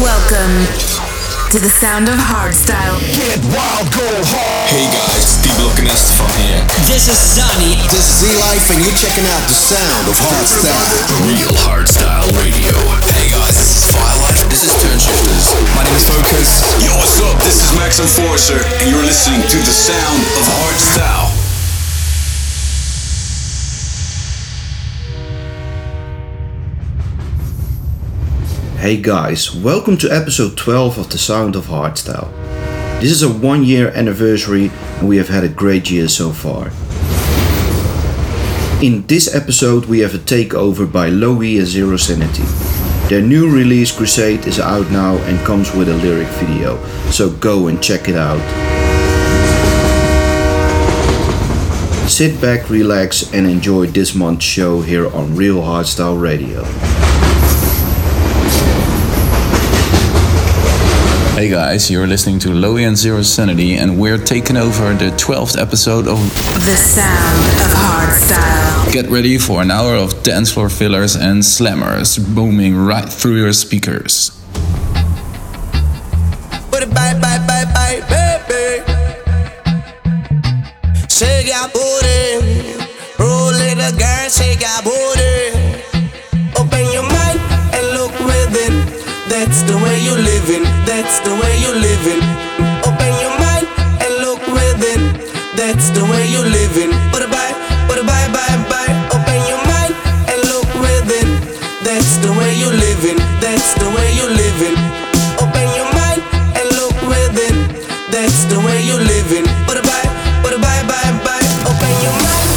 Welcome to the sound of hardstyle. Get wild, go hard. Hey guys, Steve Lokenest from here. This is Zany. This is Z-Life and you're checking out the sound of hardstyle. The real hardstyle radio. Hey guys, this is Firelife. This is Toneshifterz. My name is Focus. Yo, what's up? This is Max Enforcer, and you're listening to the sound of hardstyle. Hey guys, welcome to episode 12 of The Sound of Hardstyle. This is a one year anniversary and we have had a great year so far. In this episode we have a takeover by Low-E and Zero Sanity. Their new release Crusade is out now and comes with a lyric video, so go and check it out. Sit back, relax and enjoy this month's show here on Real Hardstyle Radio. Hey guys, you're listening to Low-E and Zero Sanity, and we're taking over the 12th episode of The sound of hardstyle. Get ready for an hour of dance floor fillers and slammers booming right through your speakers. Put it bye, bye, bye, bye, baby. Shake your booty. Roll it, girl, shake your booty. You living. That's the way you living. Open your mind and look within. That's the way you living. It bye, it bye, bye, bye. Open your mind and look within. That's the way you living. That's the way you living. Open your mind and look within. That's the way you living. It bye, it bye, bye, bye. Open your mind.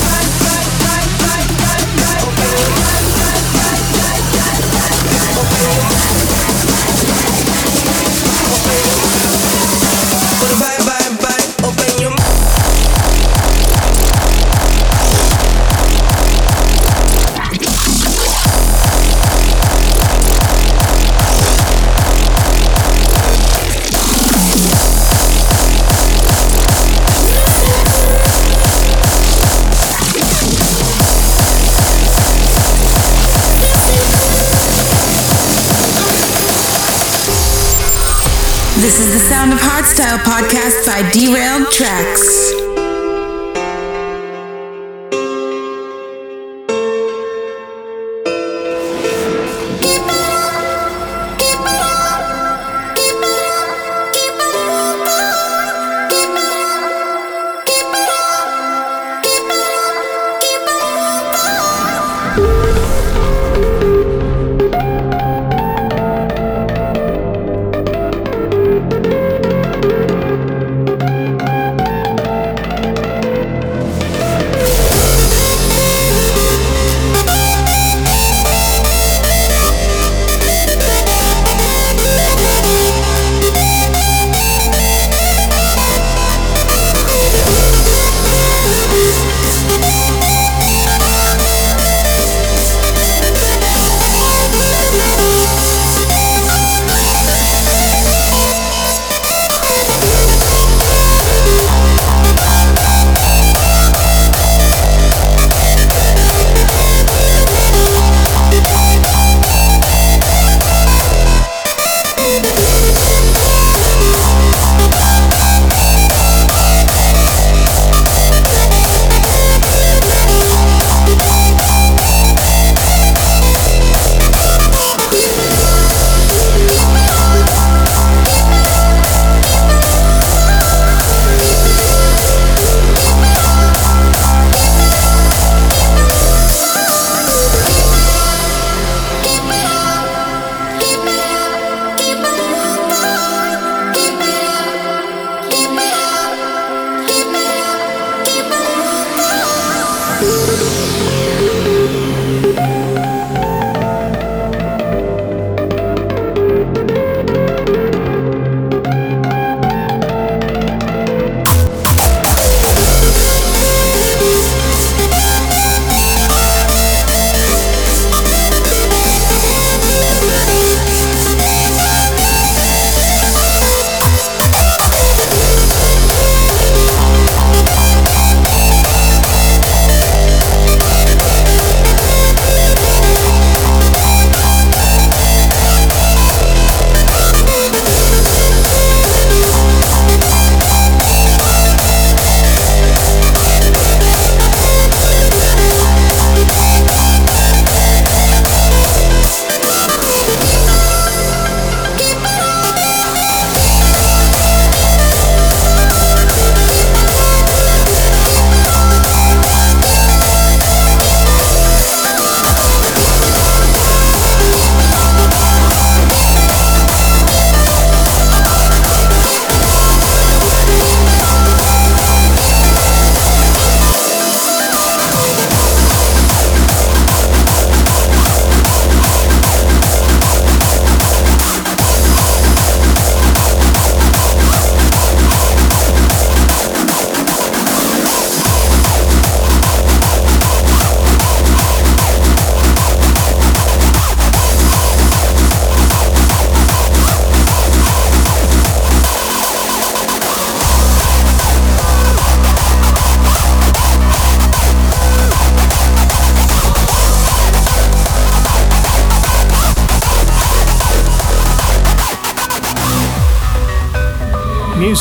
By Derailed Traxx.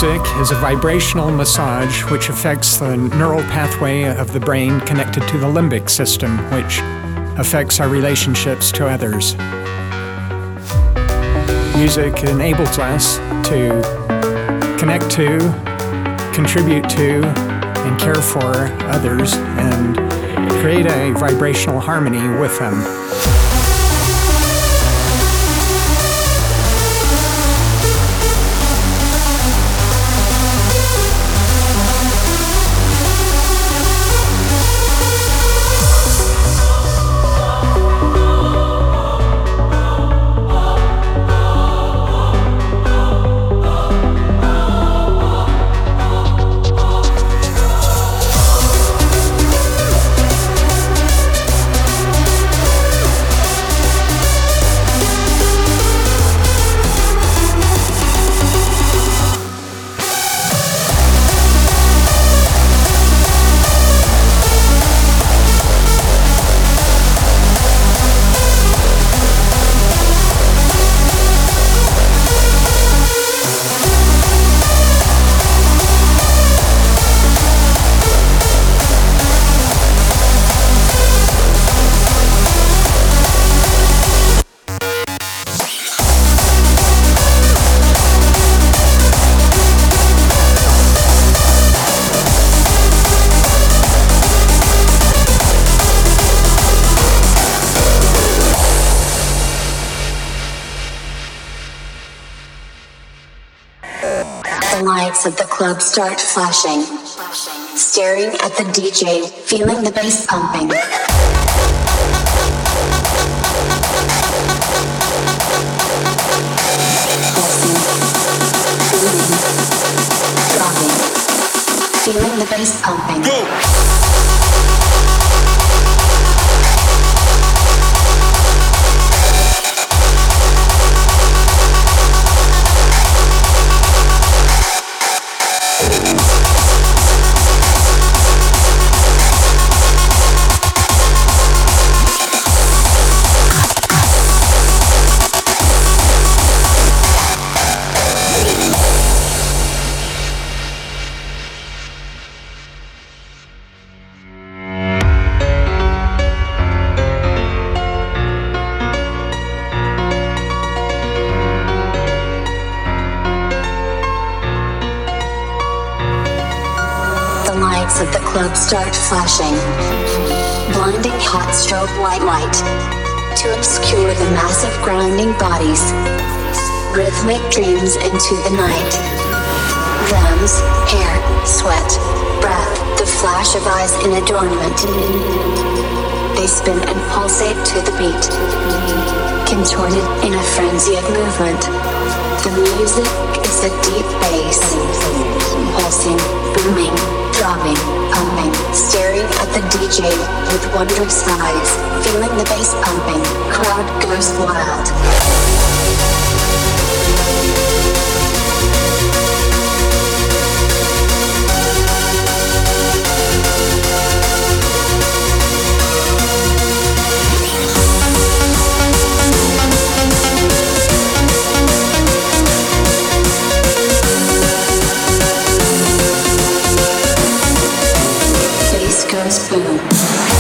Music is a vibrational massage which affects the neural pathway of the brain connected to the limbic system, which affects our relationships to others. Music enables us to connect to, contribute to, and care for others and create a vibrational harmony with them. Club start flashing. Staring at the DJ, feeling the bass pumping. Feeling the bass pumping. Go! Bodies. Rhythmic dreams into the night. Rams, hair, sweat, breath, the flash of eyes in adornment. They spin and pulsate to the beat. Contorted in a frenzy of movement. The music is a deep bass. Pulsing, booming, dropping, pumping, staring at the DJ with wondrous eyes, feeling the bass pumping, crowd goes wild. Dance Club.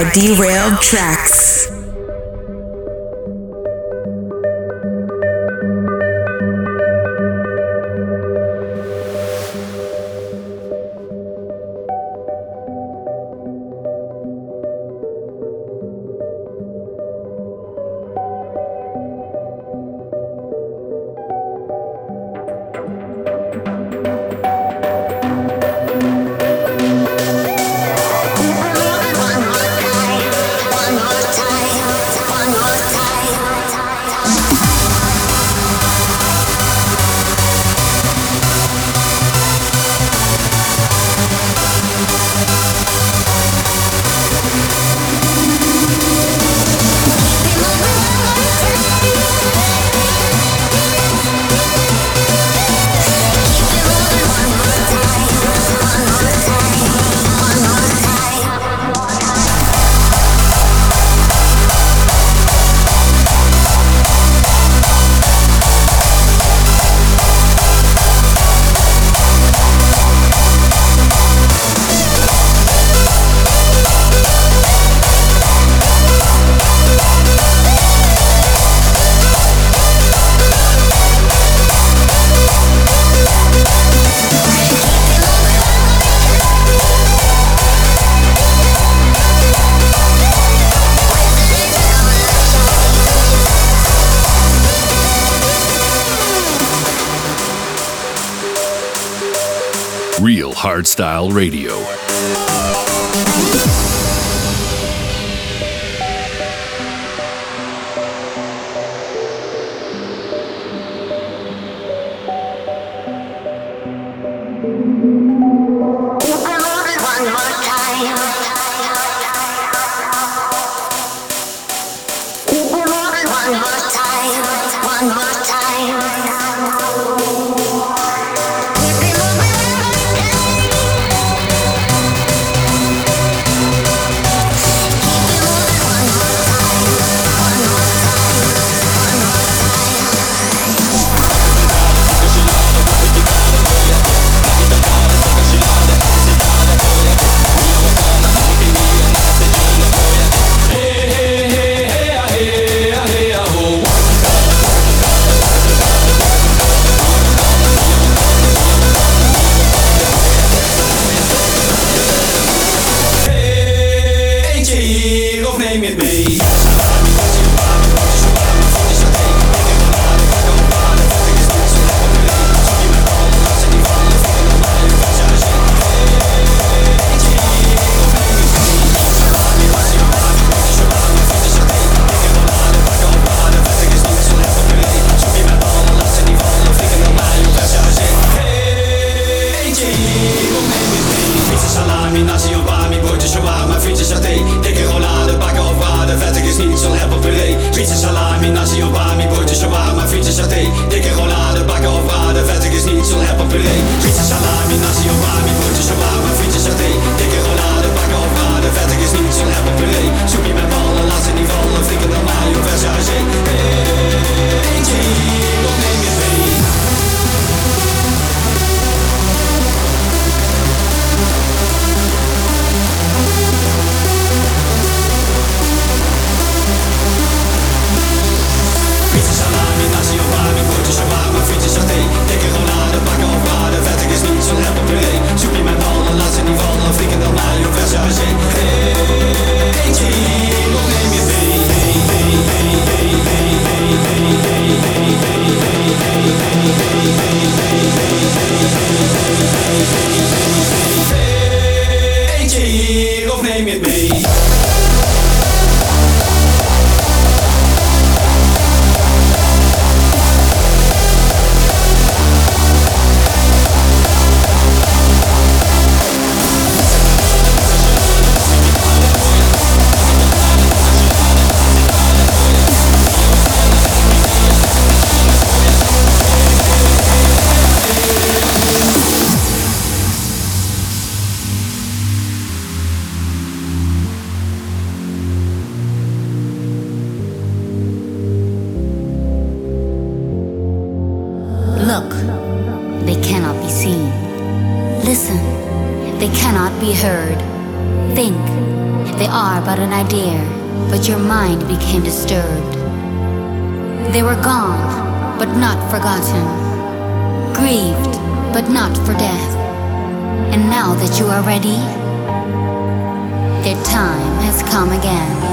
By Derailed Traxx. Hardstyle Radio. mind became disturbed. They were gone, but not forgotten, grieved, but not for death. And now that you are ready, their time has come again.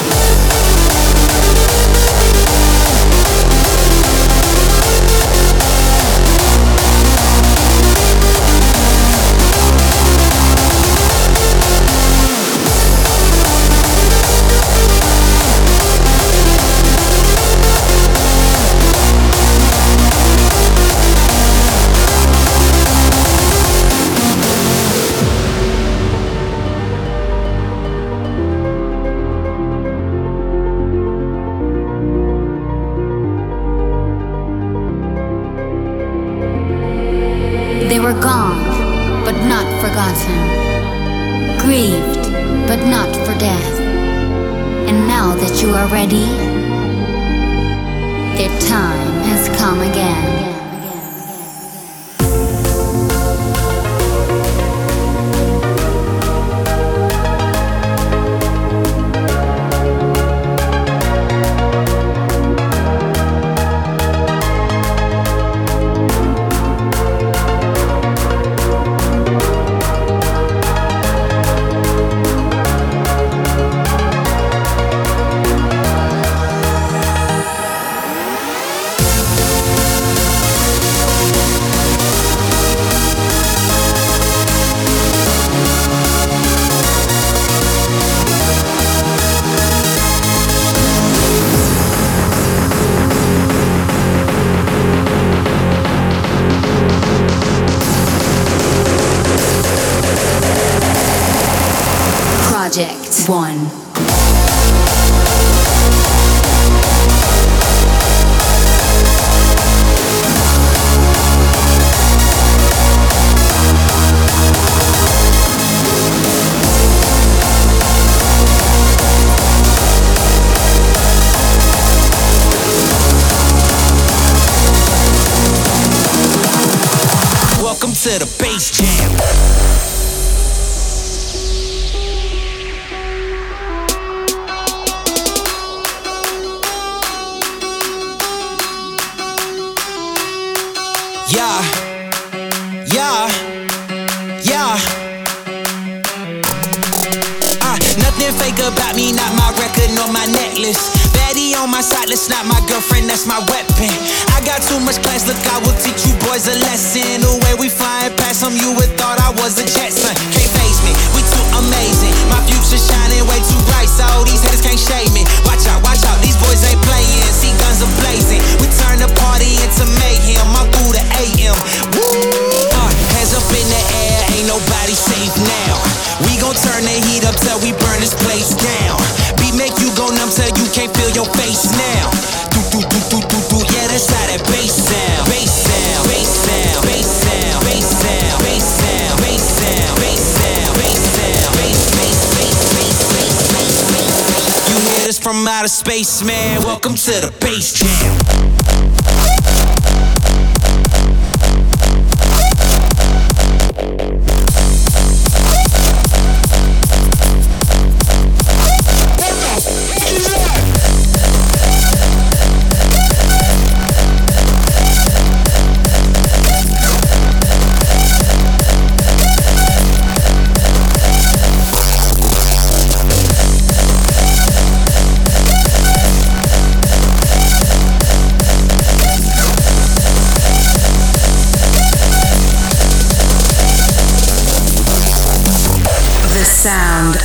Yeah. It's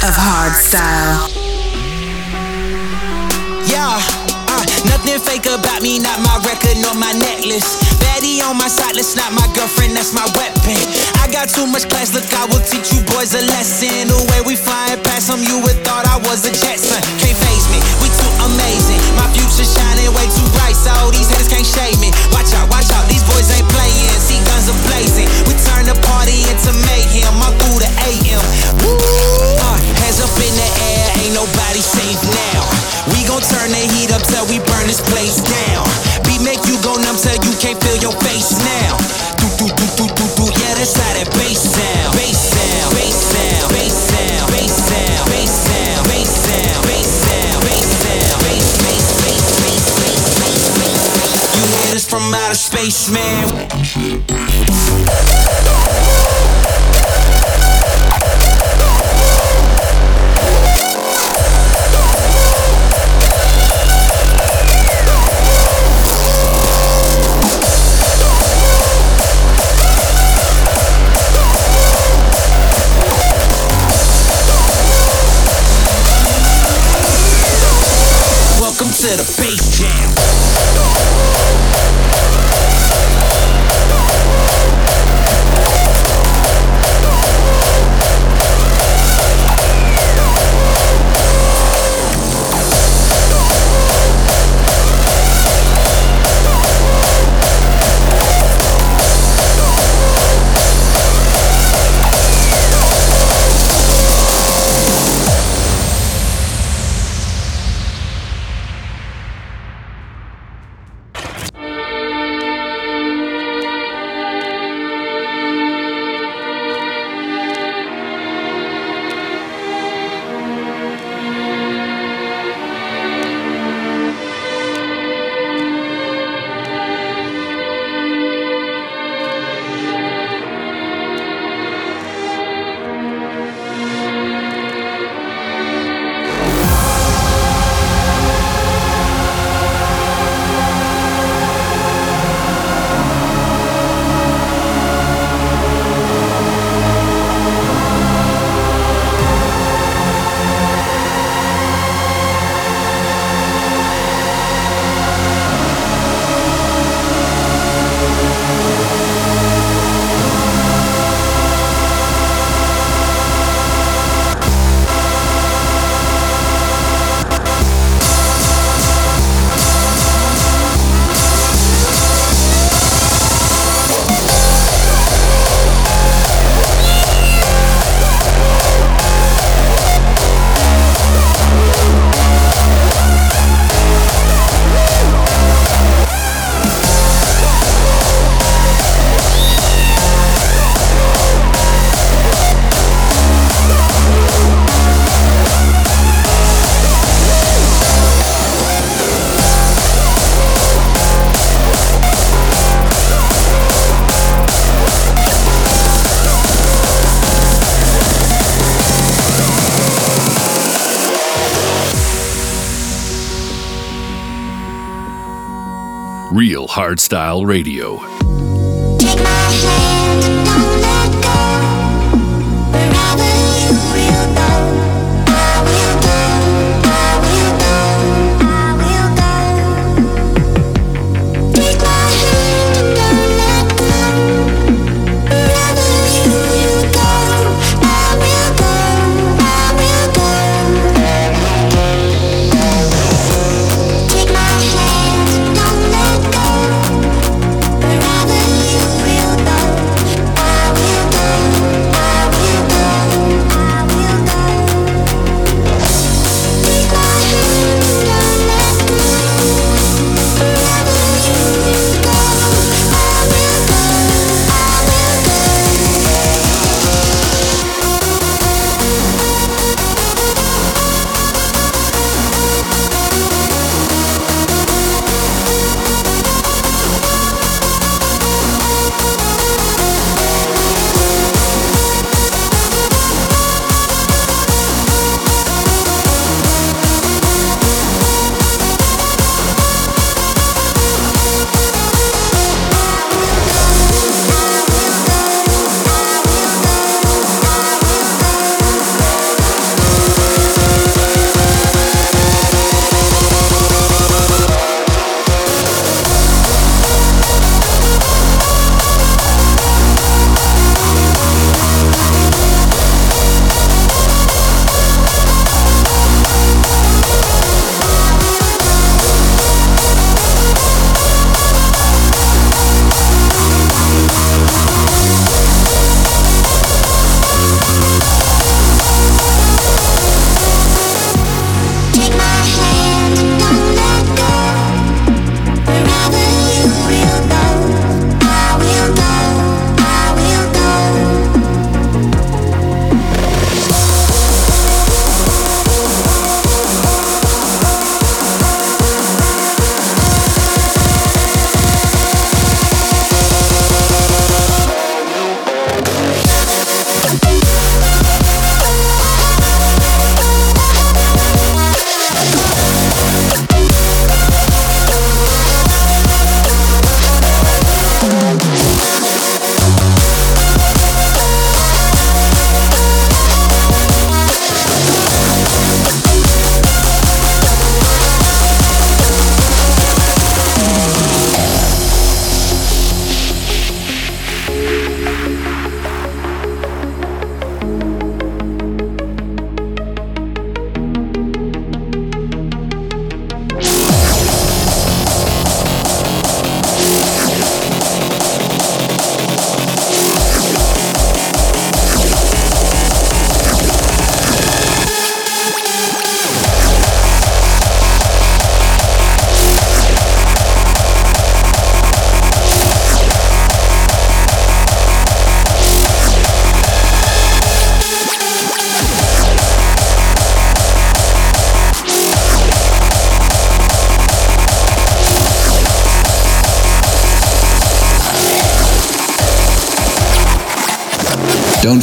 of hardstyle. Yeah, uh, nothing fake about me, not my record nor my necklace. On my side, that's not my girlfriend, that's my weapon. I got too much class, look, I will teach you boys a lesson. The way we flying past them, you would thought I was a Jetson. Can't face me, we too amazing. My future shining way too bright, so these haters can't shade me. Watch out, watch out, these boys ain't playing. See guns are blazing. We turn the party into mayhem. I'm through the AM. Woo! Uh, hands up in the air, ain't nobody safe now. We gon' turn the heat up till we burn this place down. Beat make you go numb till you can't feel your face now. Do do do do do do, yeah, that's how that bass sound. Bass sound, bass sound, bass sound, bass sound, bass sound, bass sound, bass sound, bass sound, bass bass bass bass bass bass bass. You hear this from outer space, man? To the bass Real Hardstyle Radio.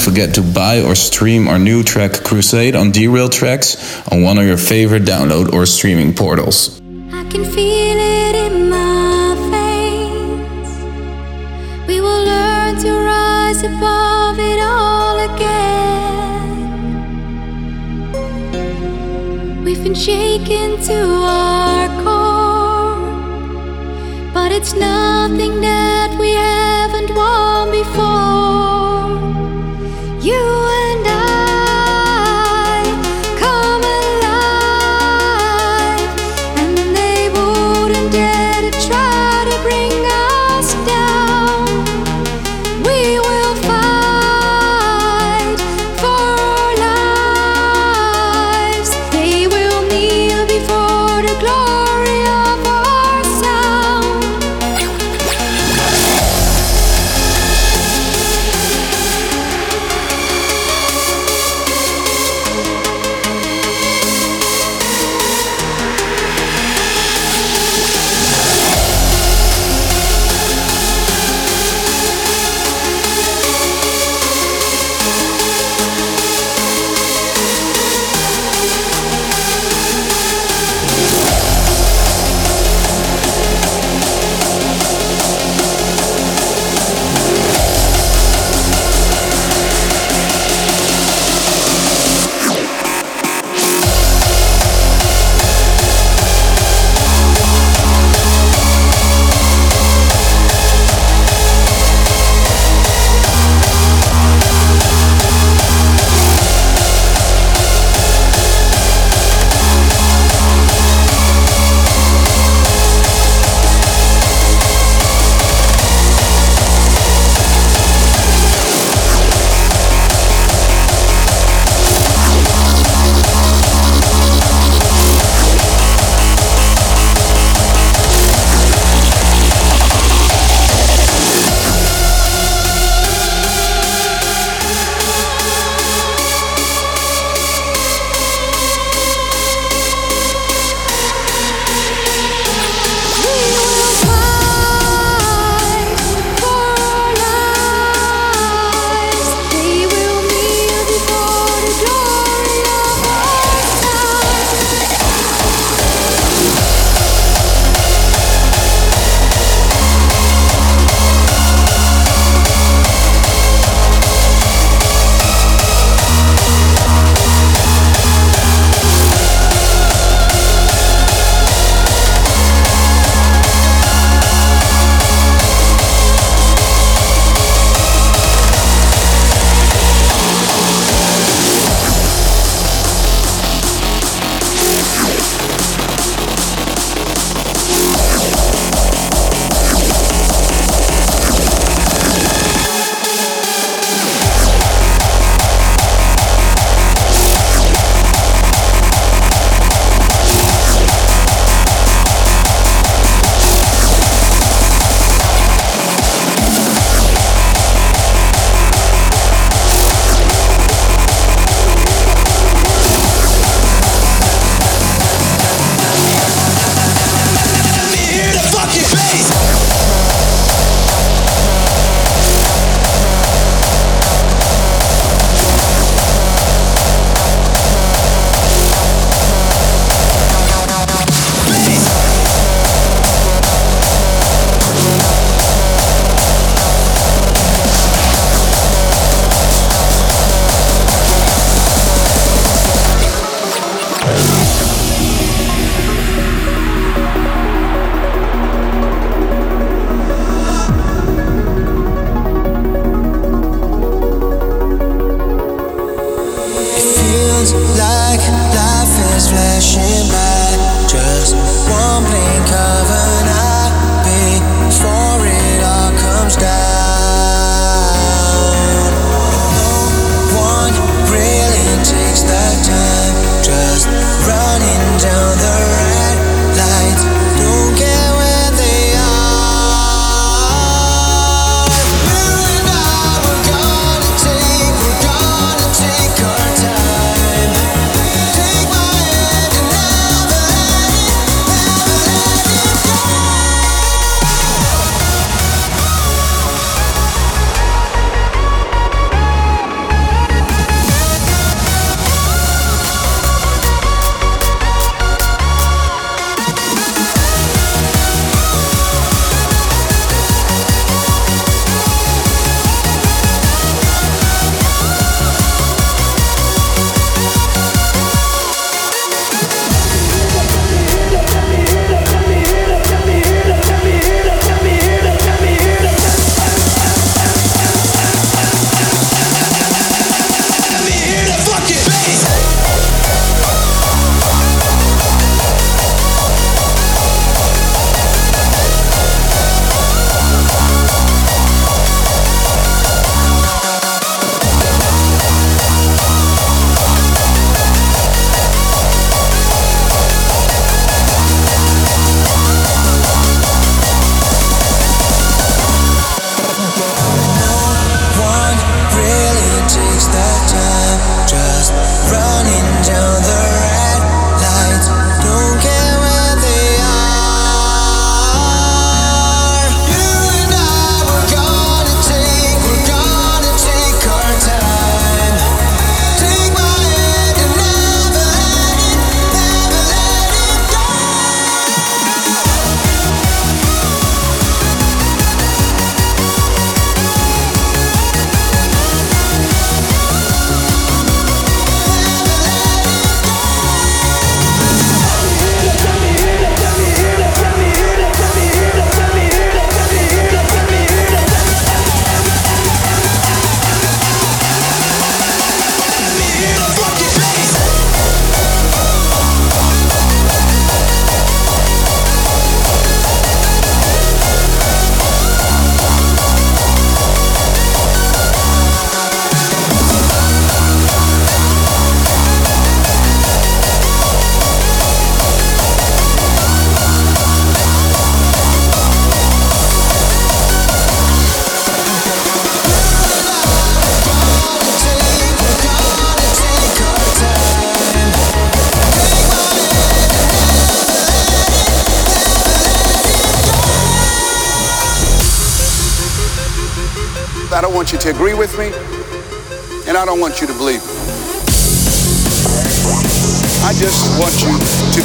Forget to buy or stream our new track Crusade on Derailed Traxx on one of your favorite download or streaming portals. I can feel it in my veins. We will learn to rise above it all again. We've been shaken to our core, but it's nothing that we haven't won before.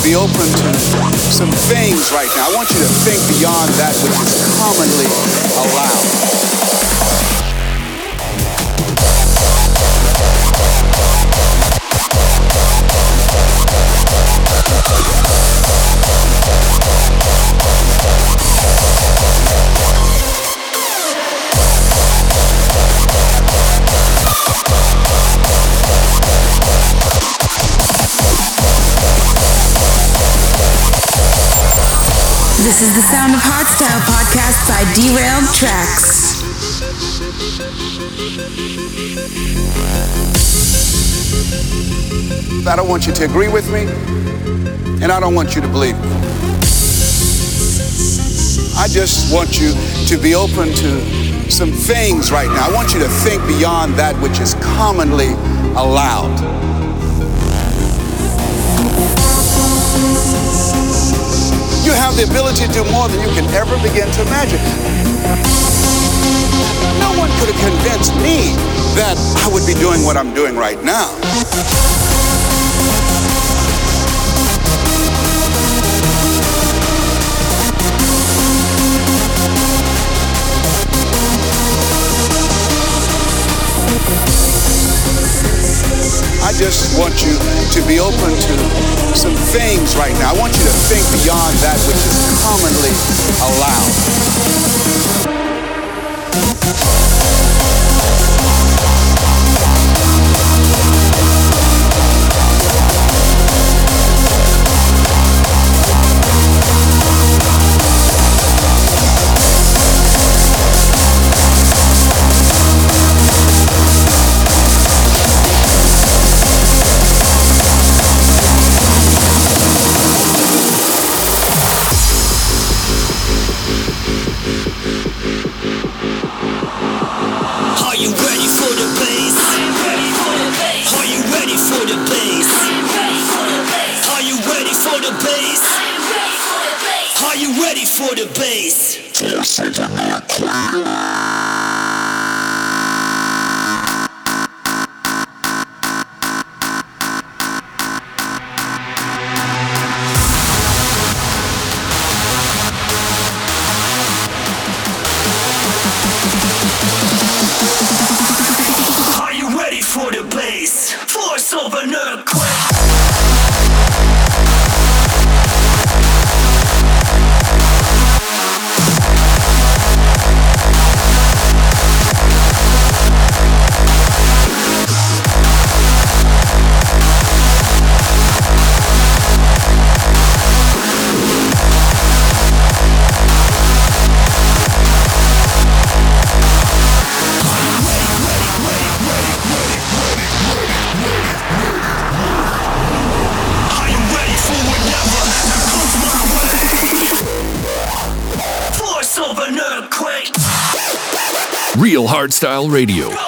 Be open to some things right now. I want you to think beyond that which is commonly allowed. This is the Sound of Hardstyle podcast by Derailed Traxx. I don't want you to agree with me, and I don't want you to believe me. I just want you to be open to some things right now. I want you to think beyond that which is commonly allowed. You have the ability to do more than you can ever begin to imagine. No one could have convinced me that I would be doing what I'm doing right now. I just want you to be open to some things right now. I want you to think beyond that which is commonly allowed. Hardstyle Radio.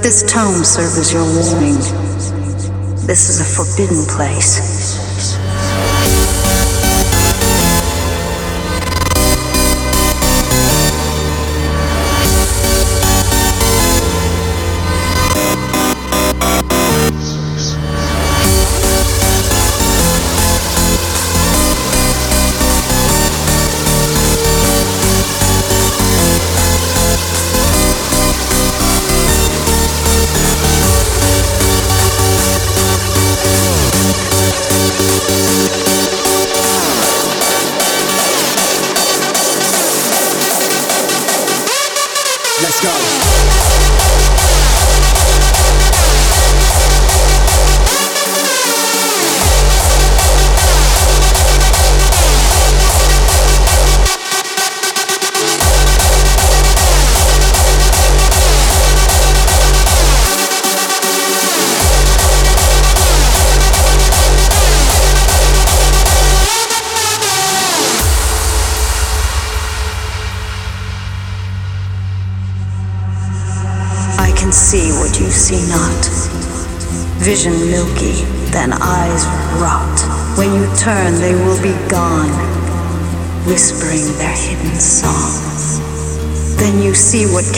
Let this tome serve as your warning. This is a forbidden place.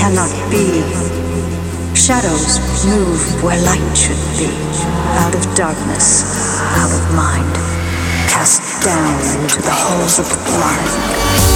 Cannot be. Shadows move where light should be. Out of darkness, out of mind, cast down into the holes of the blind.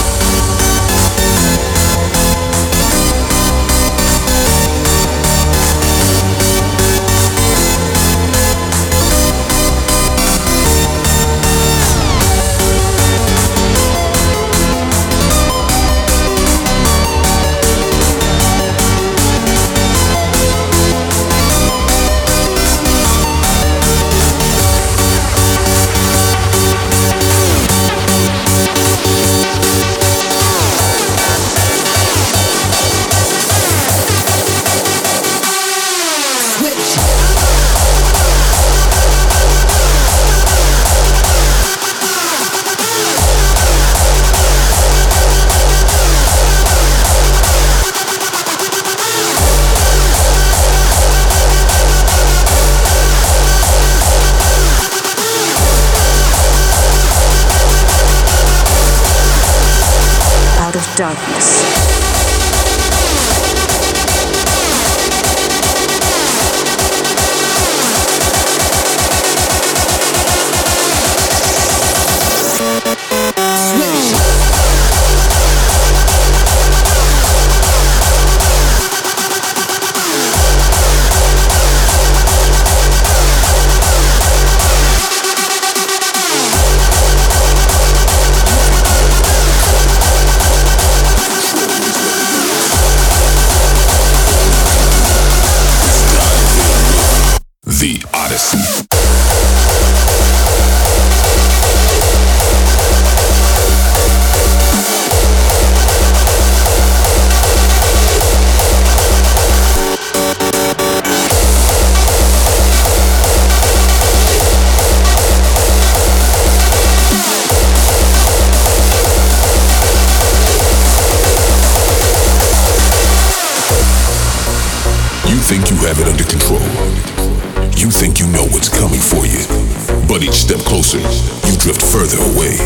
But each step closer, you drift further away.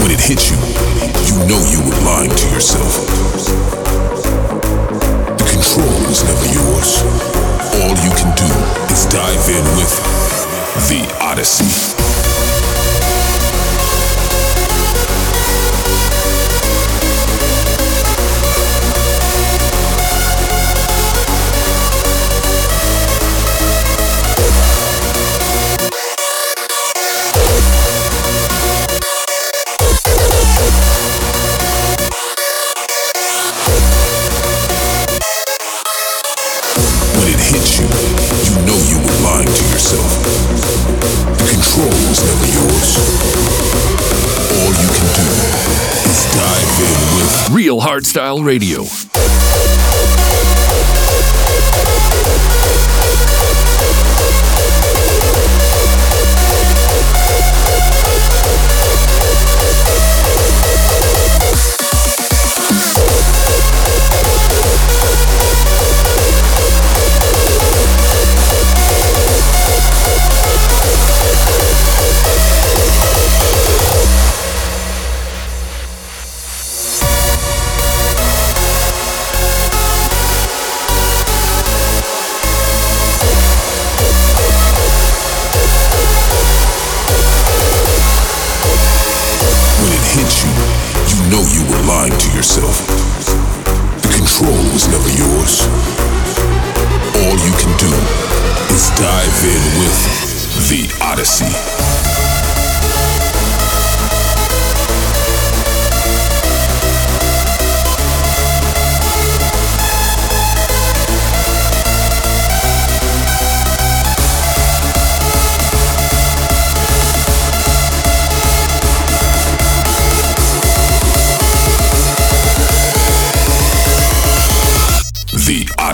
When it hits you, you know you were lying to yourself. The control is never yours. All you can do is dive in with the Odyssey. Hardstyle Radio. Lying to yourself. The control was never yours. All you can do is dive in with the Odyssey.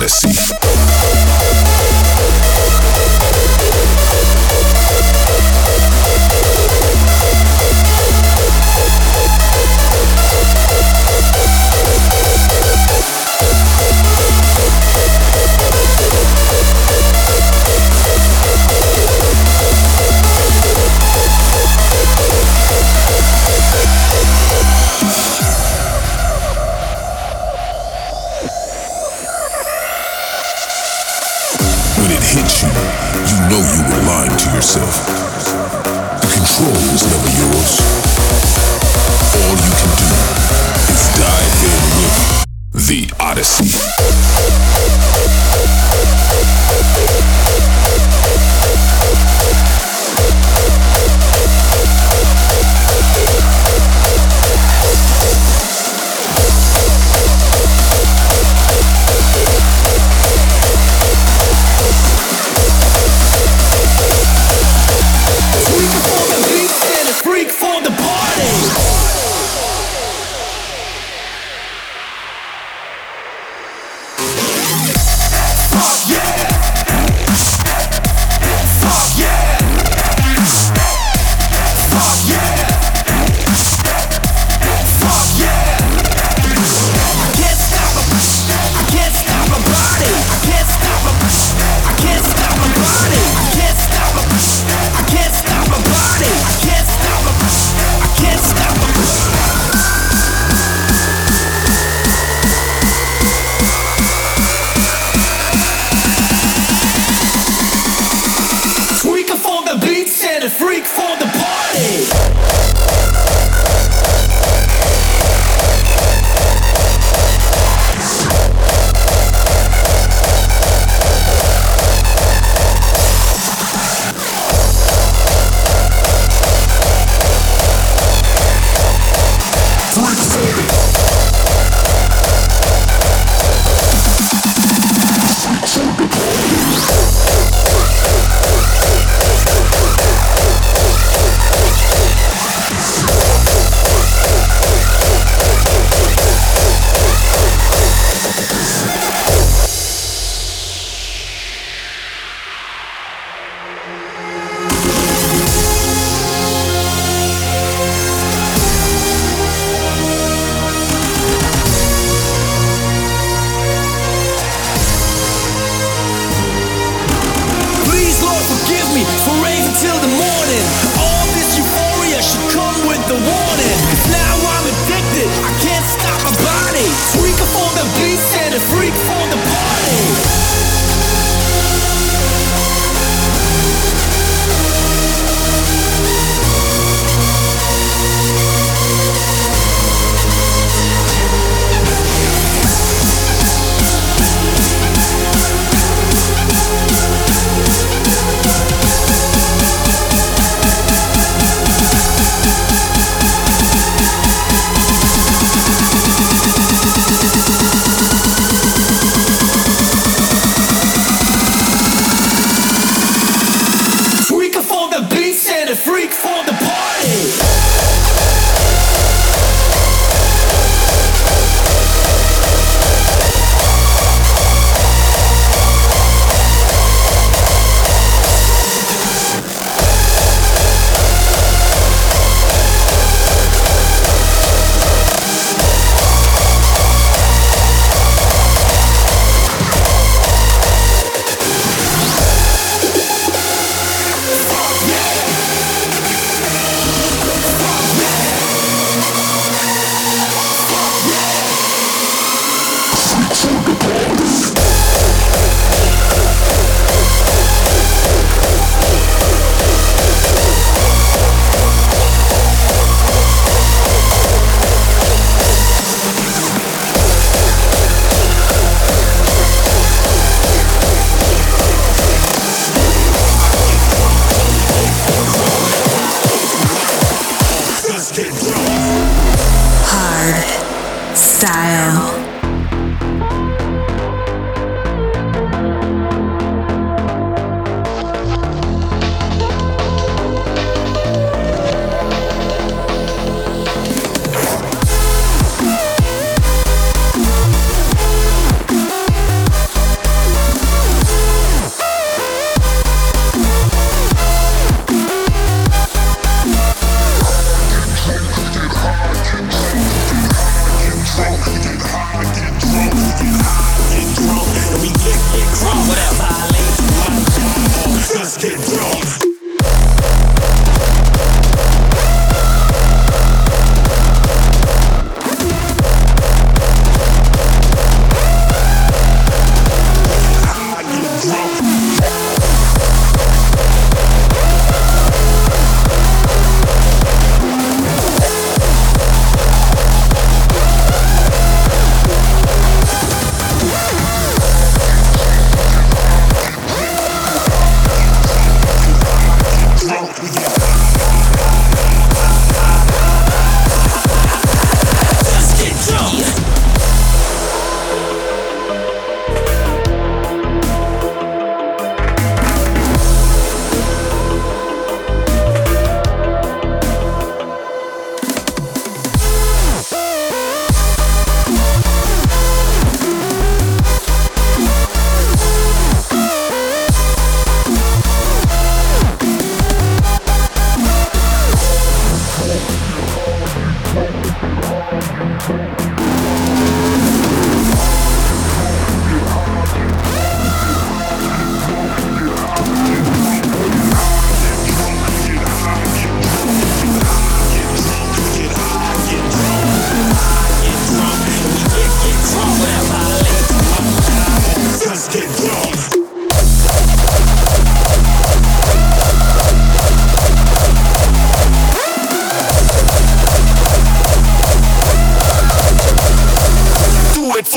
Odyssey.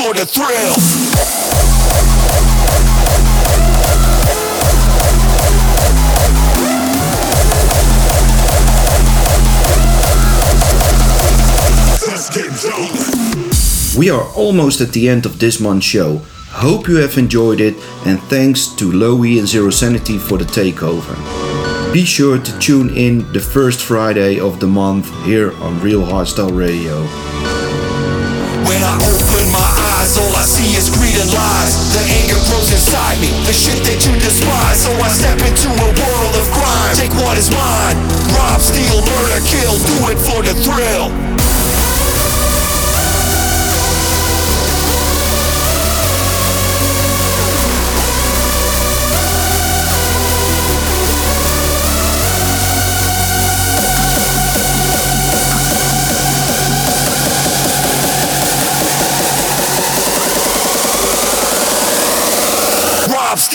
The thrill. We are almost at the end of this month's show. Hope you have enjoyed it and thanks to Low-E and Zero Sanity for the takeover. Be sure to tune in the first Friday of the month here on Real Hardstyle Radio. All I see is greed and lies. The anger grows inside me, the shit that you despise. So I step into a world of crime. Take what is mine. Rob, steal, murder, kill. Do it for the thrill.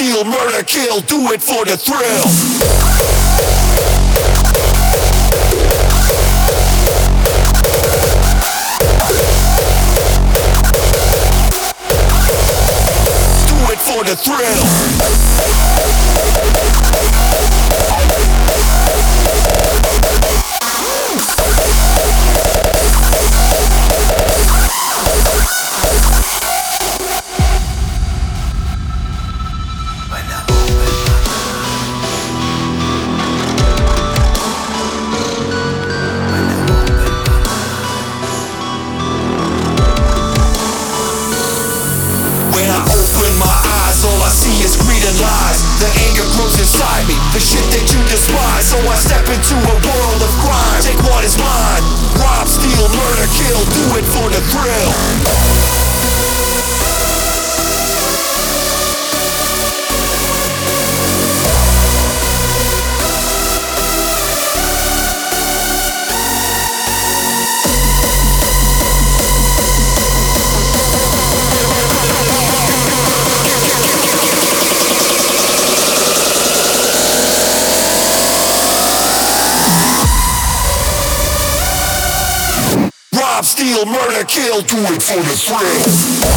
steal, murder, kill, do it for the thrill. Do it for the thrill. for the thrill.